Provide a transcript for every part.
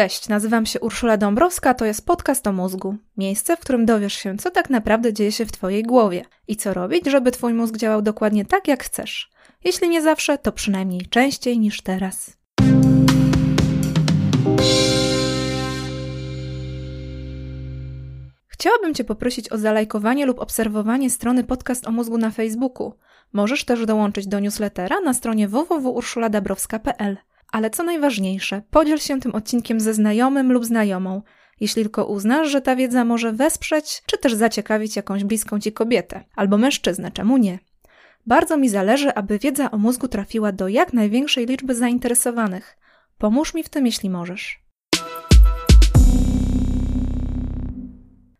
Cześć, nazywam się Urszula Dąbrowska, to jest podcast o mózgu. Miejsce, w którym dowiesz się, co tak naprawdę dzieje się w Twojej głowie i co robić, żeby Twój mózg działał dokładnie tak, jak chcesz. Jeśli nie zawsze, to przynajmniej częściej niż teraz. Chciałabym Cię poprosić o zalajkowanie lub obserwowanie strony Podcast o mózgu na Facebooku. Możesz też dołączyć do newslettera na stronie www.urszuladabrowska.pl. Ale co najważniejsze, podziel się tym odcinkiem ze znajomym lub znajomą, jeśli tylko uznasz, że ta wiedza może wesprzeć, czy też zaciekawić jakąś bliską ci kobietę, albo mężczyznę, czemu nie. Bardzo mi zależy, aby wiedza o mózgu trafiła do jak największej liczby zainteresowanych. Pomóż mi w tym, jeśli możesz.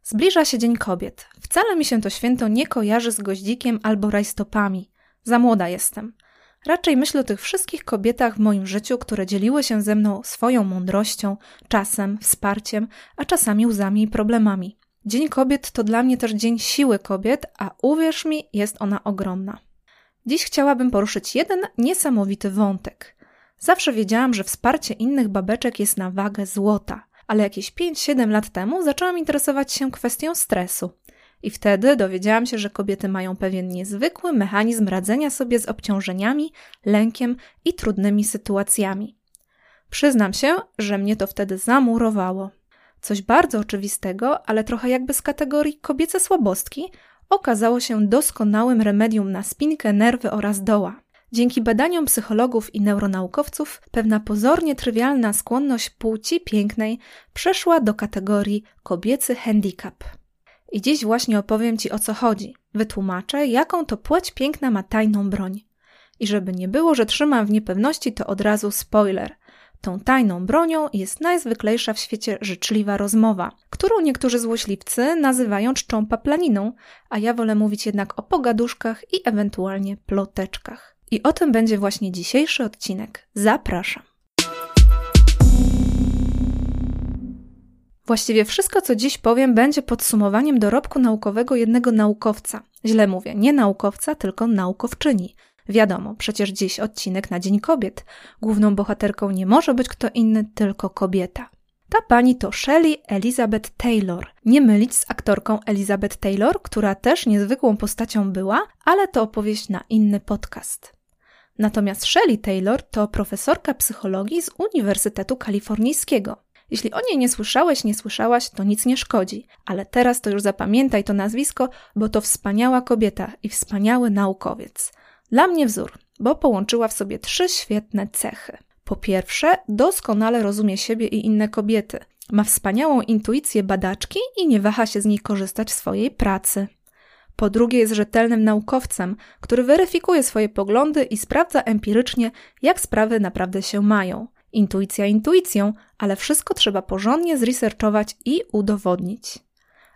Zbliża się Dzień Kobiet. Wcale mi się to święto nie kojarzy z goździkiem albo rajstopami. Za młoda jestem. Raczej myślę o tych wszystkich kobietach w moim życiu, które dzieliły się ze mną swoją mądrością, czasem, wsparciem, a czasami łzami i problemami. Dzień Kobiet to dla mnie też dzień siły kobiet, a uwierz mi, jest ona ogromna. Dziś chciałabym poruszyć jeden niesamowity wątek. Zawsze wiedziałam, że wsparcie innych babeczek jest na wagę złota, ale jakieś 5-7 lat temu zaczęłam interesować się kwestią stresu. I wtedy dowiedziałam się, że kobiety mają pewien niezwykły mechanizm radzenia sobie z obciążeniami, lękiem i trudnymi sytuacjami. Przyznam się, że mnie to wtedy zamurowało. Coś bardzo oczywistego, ale trochę jakby z kategorii kobiece słabostki, okazało się doskonałym remedium na spinkę, nerwy oraz doła. Dzięki badaniom psychologów i neuronaukowców, pewna pozornie trywialna skłonność płci pięknej przeszła do kategorii kobiecy handicap. I dziś właśnie opowiem Ci o co chodzi. Wytłumaczę, jaką to płeć piękna ma tajną broń. I żeby nie było, że trzymam w niepewności, to od razu spoiler. Tą tajną bronią jest najzwyklejsza w świecie życzliwa rozmowa, którą niektórzy złośliwcy nazywają czczą paplaniną, a ja wolę mówić jednak o pogaduszkach i ewentualnie ploteczkach. I o tym będzie właśnie dzisiejszy odcinek. Zapraszam. Właściwie wszystko, co dziś powiem, będzie podsumowaniem dorobku naukowego jednego naukowca. Źle mówię, nie naukowca, tylko naukowczyni. Wiadomo, przecież dziś odcinek na Dzień Kobiet. Główną bohaterką nie może być kto inny, tylko kobieta. Ta pani to Shelley Elizabeth Taylor. Nie mylić z aktorką Elizabeth Taylor, która też niezwykłą postacią była, ale to opowieść na inny podcast. Natomiast Shelley Taylor to profesorka psychologii z Uniwersytetu Kalifornijskiego. Jeśli o niej nie słyszałeś, nie słyszałaś, to nic nie szkodzi, ale teraz to już zapamiętaj to nazwisko, bo to wspaniała kobieta i wspaniały naukowiec. Dla mnie wzór, bo połączyła w sobie trzy świetne cechy. Po pierwsze, doskonale rozumie siebie i inne kobiety. Ma wspaniałą intuicję badaczki i nie waha się z niej korzystać w swojej pracy. Po drugie, jest rzetelnym naukowcem, który weryfikuje swoje poglądy i sprawdza empirycznie, jak sprawy naprawdę się mają. Intuicja intuicją, ale wszystko trzeba porządnie zresearchować i udowodnić.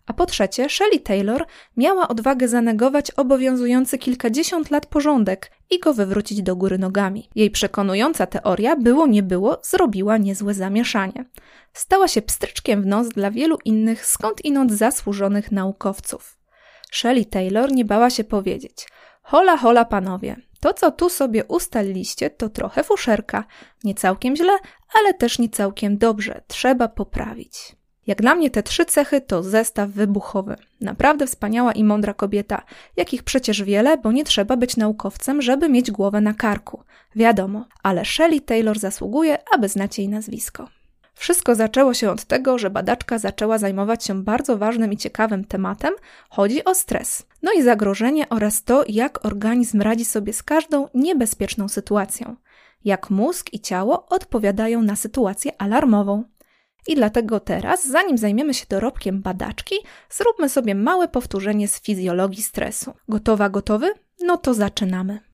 A po trzecie, Shelley Taylor miała odwagę zanegować obowiązujący kilkadziesiąt lat porządek i go wywrócić do góry nogami. Jej przekonująca teoria, było nie było, zrobiła niezłe zamieszanie. Stała się pstryczkiem w nos dla wielu innych skąd inąd zasłużonych naukowców. Shelley Taylor nie bała się powiedzieć: Hola, hola, panowie, to, co tu sobie ustaliliście, to trochę fuszerka. Nie całkiem źle, ale też nie całkiem dobrze. Trzeba poprawić. Jak dla mnie te trzy cechy to zestaw wybuchowy. Naprawdę wspaniała i mądra kobieta, jakich przecież wiele, bo nie trzeba być naukowcem, żeby mieć głowę na karku. Wiadomo, ale Shelley Taylor zasługuje, aby znać jej nazwisko. Wszystko zaczęło się od tego, że badaczka zaczęła zajmować się bardzo ważnym i ciekawym tematem chodzi o stres. No i zagrożenie oraz to, jak organizm radzi sobie z każdą niebezpieczną sytuacją. Jak mózg i ciało odpowiadają na sytuację alarmową. I dlatego teraz, zanim zajmiemy się dorobkiem badaczki, zróbmy sobie małe powtórzenie z fizjologii stresu. Gotowa, gotowy? No to zaczynamy.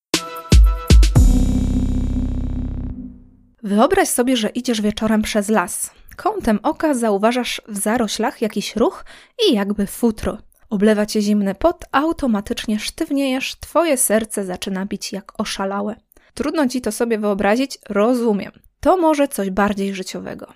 Wyobraź sobie, że idziesz wieczorem przez las. Kątem oka zauważasz w zaroślach jakiś ruch i jakby futro. Oblewa cię zimny pot, automatycznie sztywniejesz, twoje serce zaczyna bić jak oszalałe. Trudno ci to sobie wyobrazić, rozumiem. To może coś bardziej życiowego.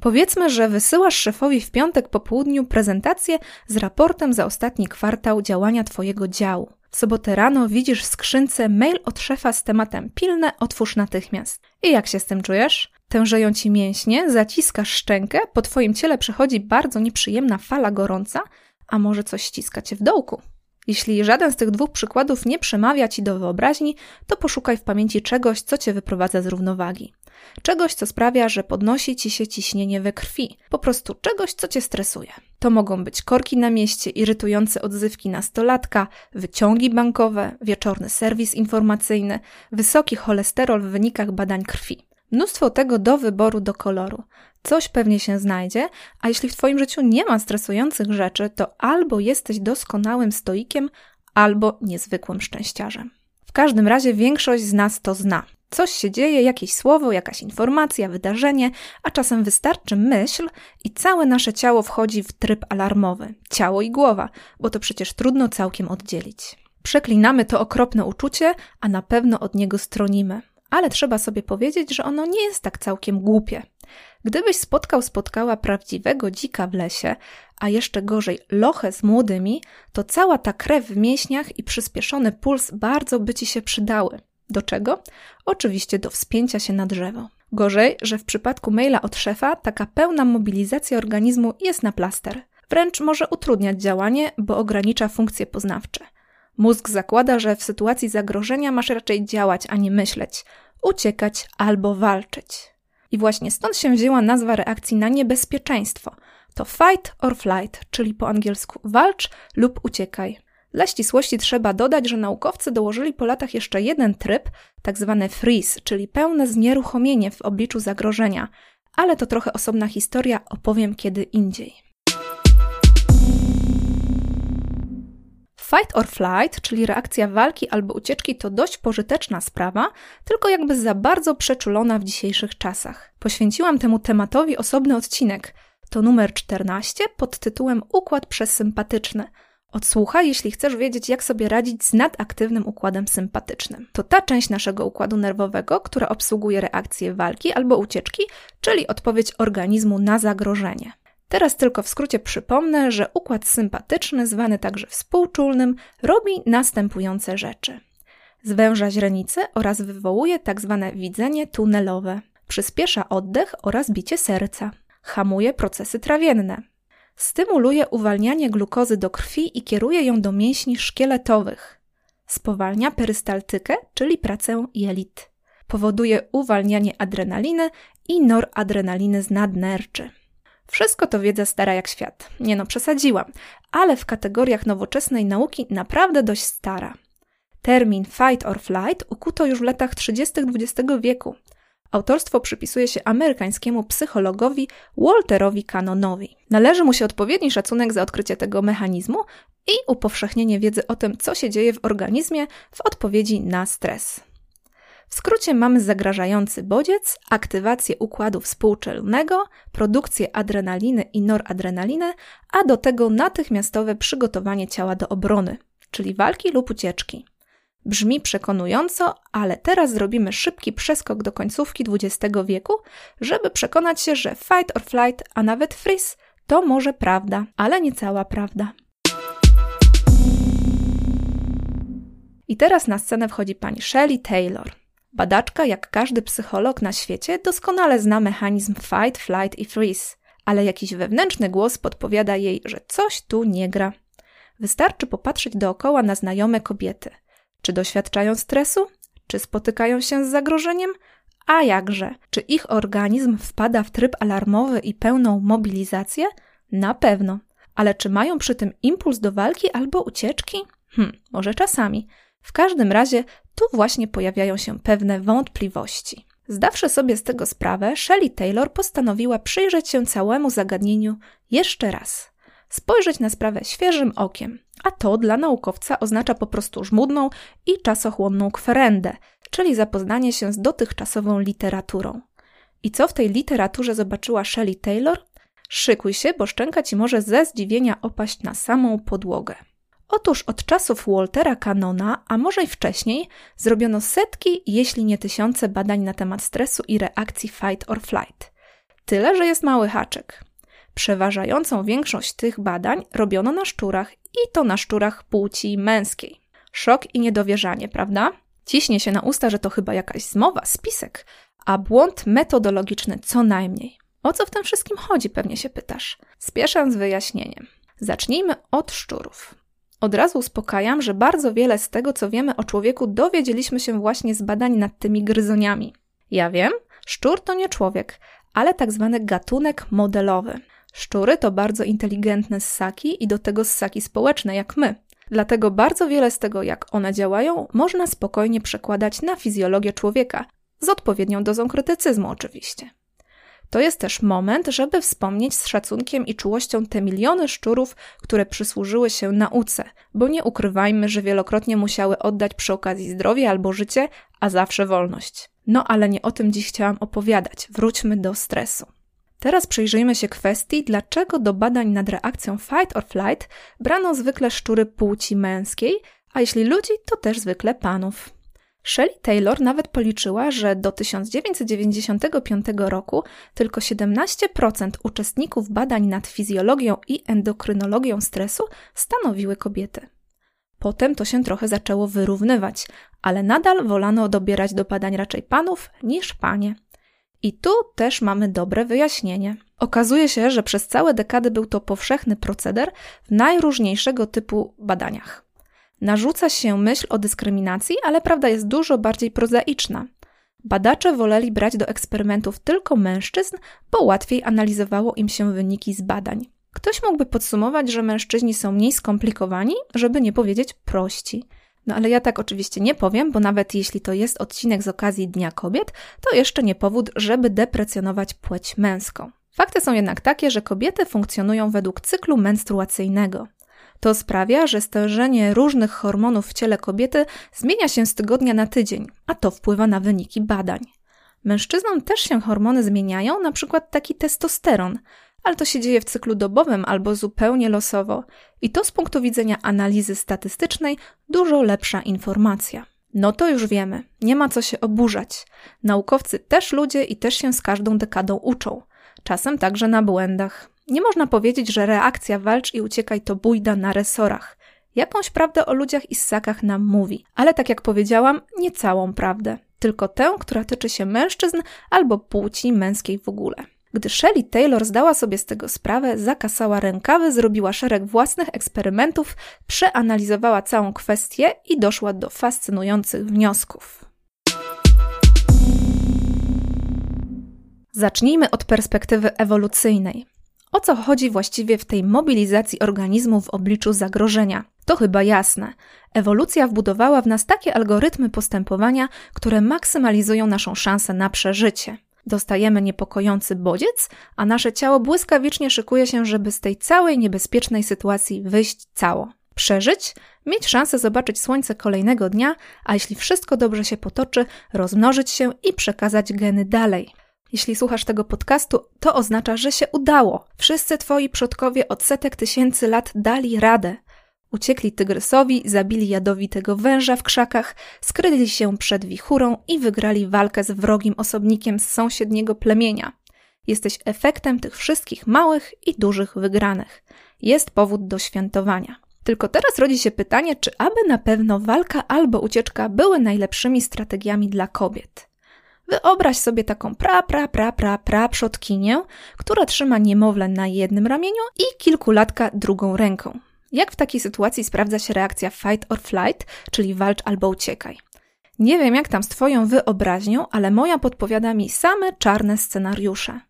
Powiedzmy, że wysyłasz szefowi w piątek po południu prezentację z raportem za ostatni kwartał działania twojego działu. W sobotę rano widzisz w skrzynce mail od szefa z tematem pilne, otwórz natychmiast. I jak się z tym czujesz? Tężeją ci mięśnie, zaciskasz szczękę, po twoim ciele przechodzi bardzo nieprzyjemna fala gorąca, a może coś ściska cię w dołku. Jeśli żaden z tych dwóch przykładów nie przemawia ci do wyobraźni, to poszukaj w pamięci czegoś, co cię wyprowadza z równowagi. Czegoś, co sprawia, że podnosi ci się ciśnienie we krwi. Po prostu czegoś, co cię stresuje. To mogą być korki na mieście, irytujące odzywki nastolatka, wyciągi bankowe, wieczorny serwis informacyjny, wysoki cholesterol w wynikach badań krwi. Mnóstwo tego do wyboru, do koloru. Coś pewnie się znajdzie, a jeśli w Twoim życiu nie ma stresujących rzeczy, to albo jesteś doskonałym stoikiem, albo niezwykłym szczęściarzem. W każdym razie większość z nas to zna. Coś się dzieje, jakieś słowo, jakaś informacja, wydarzenie, a czasem wystarczy myśl i całe nasze ciało wchodzi w tryb alarmowy. Ciało i głowa, bo to przecież trudno całkiem oddzielić. Przeklinamy to okropne uczucie, a na pewno od niego stronimy. Ale trzeba sobie powiedzieć, że ono nie jest tak całkiem głupie. Gdybyś spotkał, spotkała prawdziwego dzika w lesie, a jeszcze gorzej lochę z młodymi, to cała ta krew w mięśniach i przyspieszony puls bardzo by ci się przydały. Do czego? Oczywiście do wspięcia się na drzewo. Gorzej, że w przypadku maila od szefa taka pełna mobilizacja organizmu jest na plaster. Wręcz może utrudniać działanie, bo ogranicza funkcje poznawcze. Mózg zakłada, że w sytuacji zagrożenia masz raczej działać, a nie myśleć, uciekać albo walczyć. I właśnie stąd się wzięła nazwa reakcji na niebezpieczeństwo. To fight or flight, czyli po angielsku walcz lub uciekaj. Dla ścisłości trzeba dodać, że naukowcy dołożyli po latach jeszcze jeden tryb, tak zwany freeze, czyli pełne znieruchomienie w obliczu zagrożenia, ale to trochę osobna historia, opowiem kiedy indziej. Fight or flight, czyli reakcja walki albo ucieczki, to dość pożyteczna sprawa, tylko jakby za bardzo przeczulona w dzisiejszych czasach. Poświęciłam temu tematowi osobny odcinek. To numer 14 pod tytułem Układ przesympatyczny. Odsłuchaj, jeśli chcesz wiedzieć, jak sobie radzić z nadaktywnym układem sympatycznym. To ta część naszego układu nerwowego, która obsługuje reakcję walki albo ucieczki, czyli odpowiedź organizmu na zagrożenie. Teraz tylko w skrócie przypomnę, że układ sympatyczny, zwany także współczulnym, robi następujące rzeczy. Zwęża źrenice oraz wywołuje tzw. Tak widzenie tunelowe. Przyspiesza oddech oraz bicie serca. Hamuje procesy trawienne. Stymuluje uwalnianie glukozy do krwi i kieruje ją do mięśni szkieletowych. Spowalnia perystaltykę, czyli pracę jelit. Powoduje uwalnianie adrenaliny i noradrenaliny z nadnerczy. Wszystko to wiedza stara jak świat. Nie no, przesadziłam, ale w kategoriach nowoczesnej nauki naprawdę dość stara. Termin fight or flight ukuto już w latach 30. XX wieku. Autorstwo przypisuje się amerykańskiemu psychologowi Walterowi Cannonowi. Należy mu się odpowiedni szacunek za odkrycie tego mechanizmu i upowszechnienie wiedzy o tym, co się dzieje w organizmie w odpowiedzi na stres. W skrócie mamy zagrażający bodziec, aktywację układu współczelnego, produkcję adrenaliny i noradrenaliny, a do tego natychmiastowe przygotowanie ciała do obrony, czyli walki lub ucieczki. Brzmi przekonująco, ale teraz zrobimy szybki przeskok do końcówki XX wieku, żeby przekonać się, że fight or flight, a nawet freeze to może prawda, ale nie cała prawda. I teraz na scenę wchodzi pani Shelley Taylor. Badaczka, jak każdy psycholog na świecie, doskonale zna mechanizm fight, flight i freeze, ale jakiś wewnętrzny głos podpowiada jej, że coś tu nie gra. Wystarczy popatrzeć dookoła na znajome kobiety. Czy doświadczają stresu? Czy spotykają się z zagrożeniem? A jakże? Czy ich organizm wpada w tryb alarmowy i pełną mobilizację? Na pewno. Ale czy mają przy tym impuls do walki albo ucieczki? Hm, może czasami. W każdym razie tu właśnie pojawiają się pewne wątpliwości. Zdawszy sobie z tego sprawę, Shelley Taylor postanowiła przyjrzeć się całemu zagadnieniu jeszcze raz. Spojrzeć na sprawę świeżym okiem, a to dla naukowca oznacza po prostu żmudną i czasochłonną kwerendę, czyli zapoznanie się z dotychczasową literaturą. I co w tej literaturze zobaczyła Shelley Taylor? Szykuj się, bo szczęka ci może ze zdziwienia opaść na samą podłogę. Otóż od czasów Waltera Canona, a może i wcześniej, zrobiono setki, jeśli nie tysiące badań na temat stresu i reakcji fight or flight. Tyle, że jest mały haczyk. Przeważającą większość tych badań robiono na szczurach i to na szczurach płci męskiej. Szok i niedowierzanie, prawda? Ciśnie się na usta, że to chyba jakaś zmowa, spisek, a błąd metodologiczny co najmniej. O co w tym wszystkim chodzi, pewnie się pytasz. Spieszę z wyjaśnieniem. Zacznijmy od szczurów. Od razu uspokajam, że bardzo wiele z tego, co wiemy o człowieku, dowiedzieliśmy się właśnie z badań nad tymi gryzoniami. Ja wiem, szczur to nie człowiek, ale tak zwany gatunek modelowy. Szczury to bardzo inteligentne ssaki i do tego ssaki społeczne, jak my. Dlatego bardzo wiele z tego, jak one działają, można spokojnie przekładać na fizjologię człowieka, z odpowiednią dozą krytycyzmu oczywiście. To jest też moment, żeby wspomnieć z szacunkiem i czułością te miliony szczurów, które przysłużyły się nauce, bo nie ukrywajmy, że wielokrotnie musiały oddać przy okazji zdrowie albo życie, a zawsze wolność. No ale nie o tym dziś chciałam opowiadać. Wróćmy do stresu. Teraz przyjrzyjmy się kwestii, dlaczego do badań nad reakcją fight or flight brano zwykle szczury płci męskiej, a jeśli ludzi, to też zwykle panów. Shelley Taylor nawet policzyła, że do 1995 roku tylko 17% uczestników badań nad fizjologią i endokrynologią stresu stanowiły kobiety. Potem to się trochę zaczęło wyrównywać, ale nadal wolano dobierać do badań raczej panów niż panie. I tu też mamy dobre wyjaśnienie. Okazuje się, że przez całe dekady był to powszechny proceder w najróżniejszego typu badaniach. Narzuca się myśl o dyskryminacji, ale prawda jest dużo bardziej prozaiczna. Badacze woleli brać do eksperymentów tylko mężczyzn, bo łatwiej analizowało im się wyniki z badań. Ktoś mógłby podsumować, że mężczyźni są mniej skomplikowani, żeby nie powiedzieć prości. No ale ja tak oczywiście nie powiem, bo nawet jeśli to jest odcinek z okazji Dnia Kobiet, to jeszcze nie powód, żeby deprecjonować płeć męską. Fakty są jednak takie, że kobiety funkcjonują według cyklu menstruacyjnego. To sprawia, że stężenie różnych hormonów w ciele kobiety zmienia się z tygodnia na tydzień, a to wpływa na wyniki badań. Mężczyznom też się hormony zmieniają, na przykład taki testosteron, ale to się dzieje w cyklu dobowym albo zupełnie losowo. I to z punktu widzenia analizy statystycznej dużo lepsza informacja. No to już wiemy, nie ma co się oburzać. Naukowcy też ludzie i też się z każdą dekadą uczą. Czasem także na błędach. Nie można powiedzieć, że reakcja walcz i uciekaj to bójda na resorach. Jakąś prawdę o ludziach i ssakach nam mówi, ale tak jak powiedziałam, nie całą prawdę, tylko tę, która tyczy się mężczyzn albo płci męskiej w ogóle. Gdy Shelley Taylor zdała sobie z tego sprawę, zakasała rękawy, zrobiła szereg własnych eksperymentów, przeanalizowała całą kwestię i doszła do fascynujących wniosków. Zacznijmy od perspektywy ewolucyjnej. O co chodzi właściwie w tej mobilizacji organizmu w obliczu zagrożenia? To chyba jasne. Ewolucja wbudowała w nas takie algorytmy postępowania, które maksymalizują naszą szansę na przeżycie. Dostajemy niepokojący bodziec, a nasze ciało błyskawicznie szykuje się, żeby z tej całej niebezpiecznej sytuacji wyjść cało. Przeżyć, mieć szansę zobaczyć słońce kolejnego dnia, a jeśli wszystko dobrze się potoczy, rozmnożyć się i przekazać geny dalej. Jeśli słuchasz tego podcastu, to oznacza, że się udało. Wszyscy twoi przodkowie od setek tysięcy lat dali radę. Uciekli tygrysowi, zabili jadowitego węża w krzakach, skryli się przed wichurą i wygrali walkę z wrogim osobnikiem z sąsiedniego plemienia. Jesteś efektem tych wszystkich małych i dużych wygranych. Jest powód do świętowania. Tylko teraz rodzi się pytanie, czy aby na pewno walka albo ucieczka były najlepszymi strategiami dla kobiet. Wyobraź sobie taką pra, pra, pra, pra, pra przodkinię, która trzyma niemowlę na jednym ramieniu i kilkulatka drugą ręką. Jak w takiej sytuacji sprawdza się reakcja fight or flight, czyli walcz albo uciekaj? Nie wiem, jak tam z Twoją wyobraźnią, ale moja podpowiada mi same czarne scenariusze.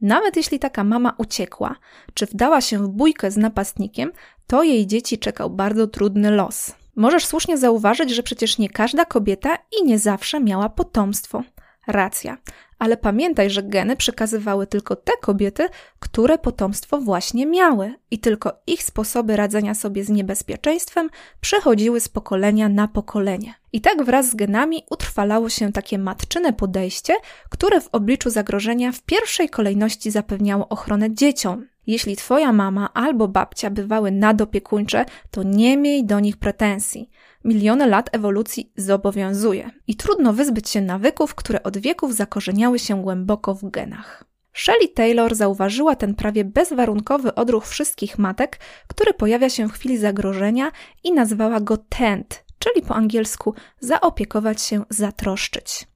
Nawet jeśli taka mama uciekła, czy wdała się w bójkę z napastnikiem, to jej dzieci czekał bardzo trudny los. Możesz słusznie zauważyć, że przecież nie każda kobieta i nie zawsze miała potomstwo. Racja, ale pamiętaj, że geny przekazywały tylko te kobiety, które potomstwo właśnie miały, i tylko ich sposoby radzenia sobie z niebezpieczeństwem przechodziły z pokolenia na pokolenie. I tak wraz z genami utrwalało się takie matczyne podejście, które w obliczu zagrożenia w pierwszej kolejności zapewniało ochronę dzieciom. Jeśli twoja mama albo babcia bywały nadopiekuńcze, to nie miej do nich pretensji miliony lat ewolucji zobowiązuje i trudno wyzbyć się nawyków, które od wieków zakorzeniały się głęboko w genach. Shelley Taylor zauważyła ten prawie bezwarunkowy odruch wszystkich matek, który pojawia się w chwili zagrożenia i nazwała go tend, czyli po angielsku zaopiekować się, zatroszczyć.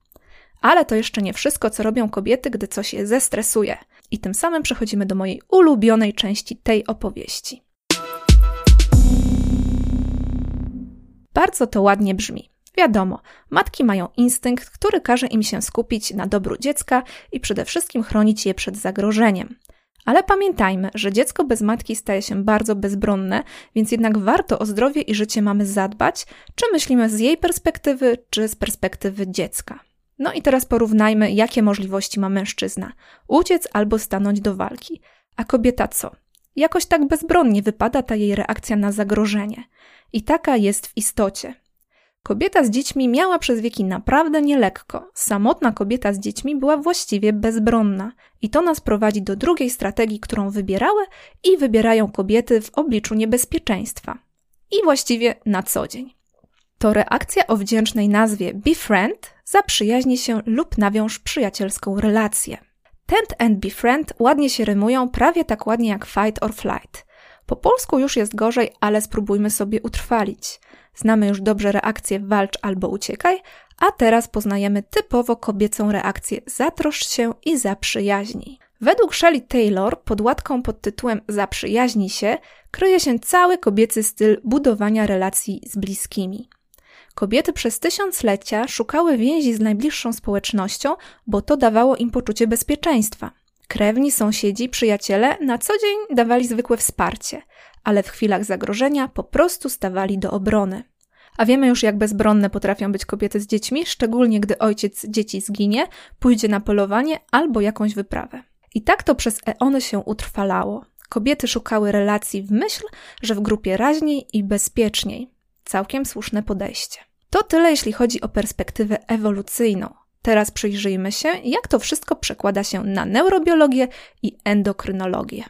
Ale to jeszcze nie wszystko, co robią kobiety, gdy coś je zestresuje. I tym samym przechodzimy do mojej ulubionej części tej opowieści. Bardzo to ładnie brzmi. Wiadomo, matki mają instynkt, który każe im się skupić na dobru dziecka i przede wszystkim chronić je przed zagrożeniem. Ale pamiętajmy, że dziecko bez matki staje się bardzo bezbronne, więc jednak warto o zdrowie i życie mamy zadbać, czy myślimy z jej perspektywy, czy z perspektywy dziecka. No i teraz porównajmy, jakie możliwości ma mężczyzna: uciec albo stanąć do walki. A kobieta co? Jakoś tak bezbronnie wypada ta jej reakcja na zagrożenie. I taka jest w istocie. Kobieta z dziećmi miała przez wieki naprawdę nielekko. Samotna kobieta z dziećmi była właściwie bezbronna. I to nas prowadzi do drugiej strategii, którą wybierały i wybierają kobiety w obliczu niebezpieczeństwa. I właściwie na co dzień. To reakcja o wdzięcznej nazwie befriend, zaprzyjaźnij się lub nawiąż przyjacielską relację. Tent and befriend ładnie się rymują, prawie tak ładnie jak fight or flight. Po polsku już jest gorzej, ale spróbujmy sobie utrwalić. Znamy już dobrze reakcję walcz albo uciekaj, a teraz poznajemy typowo kobiecą reakcję zatroszcz się i zaprzyjaźnij. Według Shelley Taylor pod łatką pod tytułem Zaprzyjaźnij się kryje się cały kobiecy styl budowania relacji z bliskimi. Kobiety przez tysiąclecia szukały więzi z najbliższą społecznością, bo to dawało im poczucie bezpieczeństwa. Krewni, sąsiedzi, przyjaciele na co dzień dawali zwykłe wsparcie, ale w chwilach zagrożenia po prostu stawali do obrony. A wiemy już, jak bezbronne potrafią być kobiety z dziećmi, szczególnie gdy ojciec dzieci zginie, pójdzie na polowanie albo jakąś wyprawę. I tak to przez eony się utrwalało. Kobiety szukały relacji w myśl, że w grupie raźniej i bezpieczniej. Całkiem słuszne podejście. To tyle, jeśli chodzi o perspektywę ewolucyjną. Teraz przyjrzyjmy się, jak to wszystko przekłada się na neurobiologię i endokrynologię.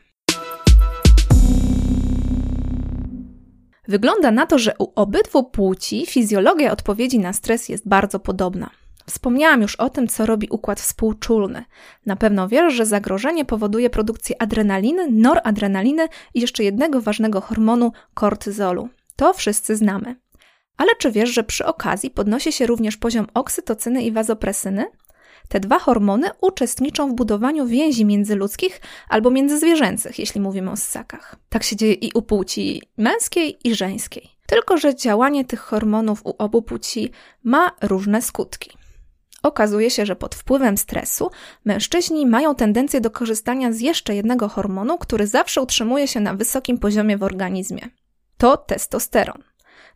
Wygląda na to, że u obydwu płci fizjologia odpowiedzi na stres jest bardzo podobna. Wspomniałam już o tym, co robi układ współczulny. Na pewno wiesz, że zagrożenie powoduje produkcję adrenaliny, noradrenaliny i jeszcze jednego ważnego hormonu kortyzolu. To wszyscy znamy. Ale czy wiesz, że przy okazji podnosi się również poziom oksytocyny i wazopresyny? Te dwa hormony uczestniczą w budowaniu więzi międzyludzkich albo międzyzwierzęcych, jeśli mówimy o ssakach. Tak się dzieje i u płci męskiej i żeńskiej. Tylko, że działanie tych hormonów u obu płci ma różne skutki. Okazuje się, że pod wpływem stresu mężczyźni mają tendencję do korzystania z jeszcze jednego hormonu, który zawsze utrzymuje się na wysokim poziomie w organizmie. To testosteron.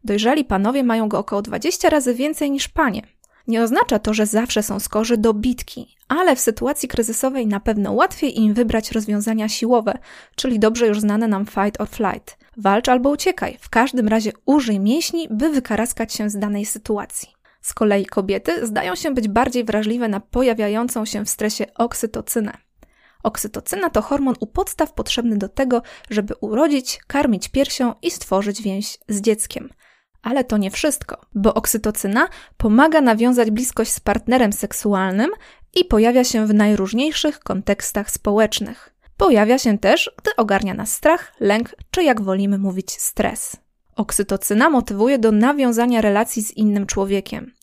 Dojrzali panowie mają go około 20 razy więcej niż panie. Nie oznacza to, że zawsze są skorzy do bitki, ale w sytuacji kryzysowej na pewno łatwiej im wybrać rozwiązania siłowe, czyli dobrze już znane nam fight or flight. Walcz albo uciekaj, w każdym razie użyj mięśni, by wykaraskać się z danej sytuacji. Z kolei kobiety zdają się być bardziej wrażliwe na pojawiającą się w stresie oksytocynę. Oksytocyna to hormon u podstaw potrzebny do tego, żeby urodzić, karmić piersią i stworzyć więź z dzieckiem. Ale to nie wszystko, bo oksytocyna pomaga nawiązać bliskość z partnerem seksualnym i pojawia się w najróżniejszych kontekstach społecznych. Pojawia się też, gdy ogarnia nas strach, lęk, czy jak wolimy mówić, stres. Oksytocyna motywuje do nawiązania relacji z innym człowiekiem.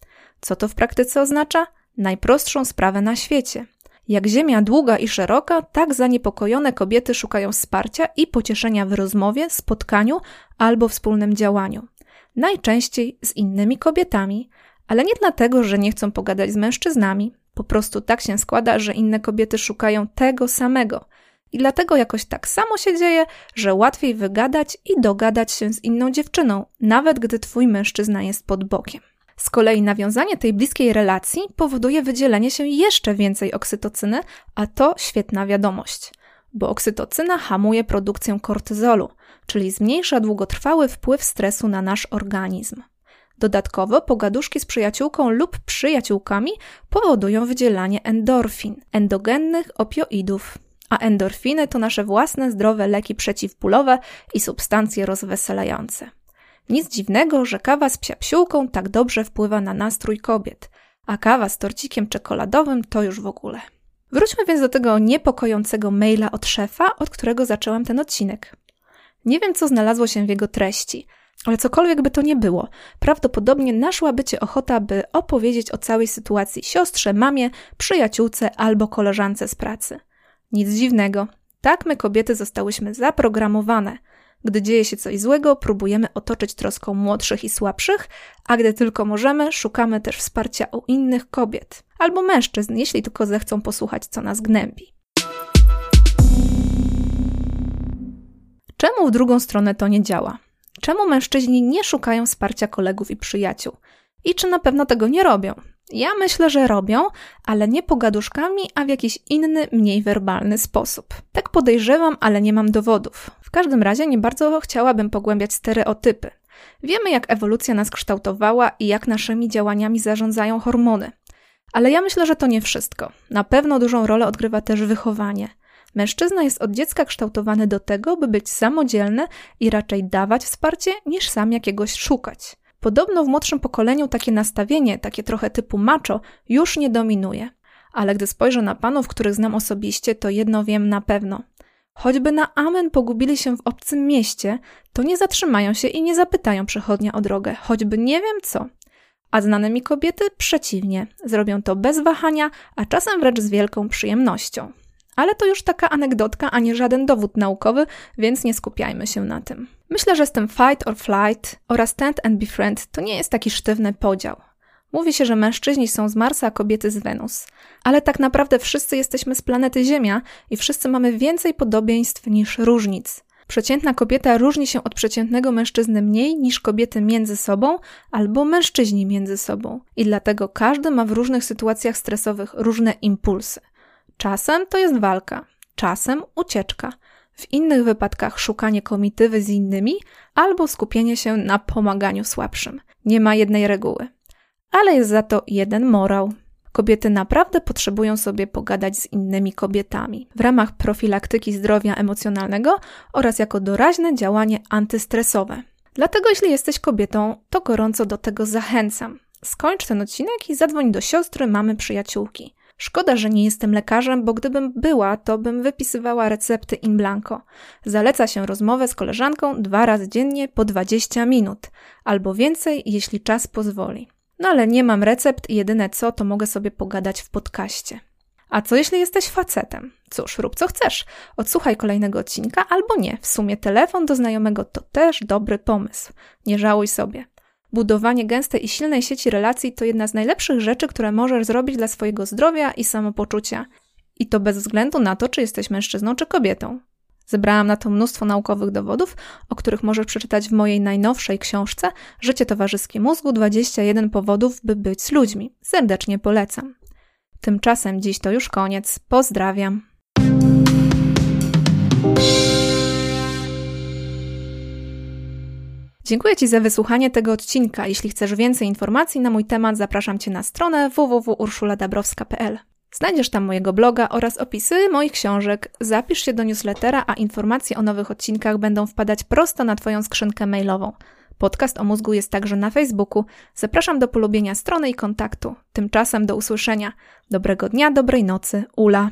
Co to w praktyce oznacza? Najprostszą sprawę na świecie. Jak ziemia długa i szeroka, tak zaniepokojone kobiety szukają wsparcia i pocieszenia w rozmowie, spotkaniu albo wspólnym działaniu najczęściej z innymi kobietami, ale nie dlatego, że nie chcą pogadać z mężczyznami. Po prostu tak się składa, że inne kobiety szukają tego samego. I dlatego jakoś tak samo się dzieje, że łatwiej wygadać i dogadać się z inną dziewczyną, nawet gdy twój mężczyzna jest pod bokiem. Z kolei nawiązanie tej bliskiej relacji powoduje wydzielenie się jeszcze więcej oksytocyny, a to świetna wiadomość bo oksytocyna hamuje produkcję kortyzolu, czyli zmniejsza długotrwały wpływ stresu na nasz organizm. Dodatkowo pogaduszki z przyjaciółką lub przyjaciółkami powodują wydzielanie endorfin, endogennych opioidów. A endorfiny to nasze własne zdrowe leki przeciwbólowe i substancje rozweselające. Nic dziwnego, że kawa z psiapsiółką tak dobrze wpływa na nastrój kobiet, a kawa z torcikiem czekoladowym to już w ogóle. Wróćmy więc do tego niepokojącego maila od szefa, od którego zaczęłam ten odcinek. Nie wiem, co znalazło się w jego treści, Ale cokolwiek by to nie było, prawdopodobnie naszłaby cię ochota, by opowiedzieć o całej sytuacji siostrze, mamie, przyjaciółce albo koleżance z pracy. Nic dziwnego. Tak my kobiety zostałyśmy zaprogramowane. Gdy dzieje się coś złego, próbujemy otoczyć troską młodszych i słabszych, a gdy tylko możemy, szukamy też wsparcia u innych kobiet albo mężczyzn, jeśli tylko zechcą posłuchać, co nas gnębi. Czemu w drugą stronę to nie działa? Czemu mężczyźni nie szukają wsparcia kolegów i przyjaciół? I czy na pewno tego nie robią? Ja myślę, że robią, ale nie pogaduszkami, a w jakiś inny, mniej werbalny sposób. Tak podejrzewam, ale nie mam dowodów. Każdym razie nie bardzo chciałabym pogłębiać stereotypy. Wiemy, jak ewolucja nas kształtowała i jak naszymi działaniami zarządzają hormony. Ale ja myślę, że to nie wszystko. Na pewno dużą rolę odgrywa też wychowanie. Mężczyzna jest od dziecka kształtowany do tego, by być samodzielny i raczej dawać wsparcie, niż sam jakiegoś szukać. Podobno w młodszym pokoleniu takie nastawienie, takie trochę typu macho, już nie dominuje. Ale gdy spojrzę na panów, których znam osobiście, to jedno wiem na pewno. Choćby na amen pogubili się w obcym mieście, to nie zatrzymają się i nie zapytają przechodnia o drogę, choćby nie wiem co. A znane mi kobiety przeciwnie, zrobią to bez wahania, a czasem wręcz z wielką przyjemnością. Ale to już taka anegdotka, a nie żaden dowód naukowy, więc nie skupiajmy się na tym. Myślę, że z tym fight or flight oraz stand and befriend to nie jest taki sztywny podział. Mówi się, że mężczyźni są z Marsa, a kobiety z Wenus. Ale tak naprawdę wszyscy jesteśmy z planety Ziemia i wszyscy mamy więcej podobieństw niż różnic. Przeciętna kobieta różni się od przeciętnego mężczyzny mniej niż kobiety między sobą albo mężczyźni między sobą. I dlatego każdy ma w różnych sytuacjach stresowych różne impulsy. Czasem to jest walka, czasem ucieczka, w innych wypadkach szukanie komitywy z innymi albo skupienie się na pomaganiu słabszym. Nie ma jednej reguły. Ale jest za to jeden morał. Kobiety naprawdę potrzebują sobie pogadać z innymi kobietami w ramach profilaktyki zdrowia emocjonalnego oraz jako doraźne działanie antystresowe. Dlatego, jeśli jesteś kobietą, to gorąco do tego zachęcam. Skończ ten odcinek i zadzwoń do siostry, mamy, przyjaciółki. Szkoda, że nie jestem lekarzem, bo gdybym była, to bym wypisywała recepty in blanco. Zaleca się rozmowę z koleżanką dwa razy dziennie po 20 minut, albo więcej, jeśli czas pozwoli. No ale nie mam recept i jedyne co, to mogę sobie pogadać w podcaście. A co jeśli jesteś facetem? Cóż, rób co chcesz. Odsłuchaj kolejnego odcinka albo nie. W sumie telefon do znajomego to też dobry pomysł. Nie żałuj sobie. Budowanie gęstej i silnej sieci relacji to jedna z najlepszych rzeczy, które możesz zrobić dla swojego zdrowia i samopoczucia. I to bez względu na to, czy jesteś mężczyzną czy kobietą. Zebrałam na to mnóstwo naukowych dowodów, o których możesz przeczytać w mojej najnowszej książce Życie towarzyskie mózgu 21 powodów, by być z ludźmi. Serdecznie polecam. Tymczasem dziś to już koniec. Pozdrawiam. Dziękuję Ci za wysłuchanie tego odcinka. Jeśli chcesz więcej informacji na mój temat, zapraszam Cię na stronę www.urszuladabrowska.pl. Znajdziesz tam mojego bloga oraz opisy moich książek. Zapisz się do newslettera, a informacje o nowych odcinkach będą wpadać prosto na Twoją skrzynkę mailową. Podcast o mózgu jest także na Facebooku. Zapraszam do polubienia strony i kontaktu. Tymczasem do usłyszenia. Dobrego dnia, dobrej nocy. Ula.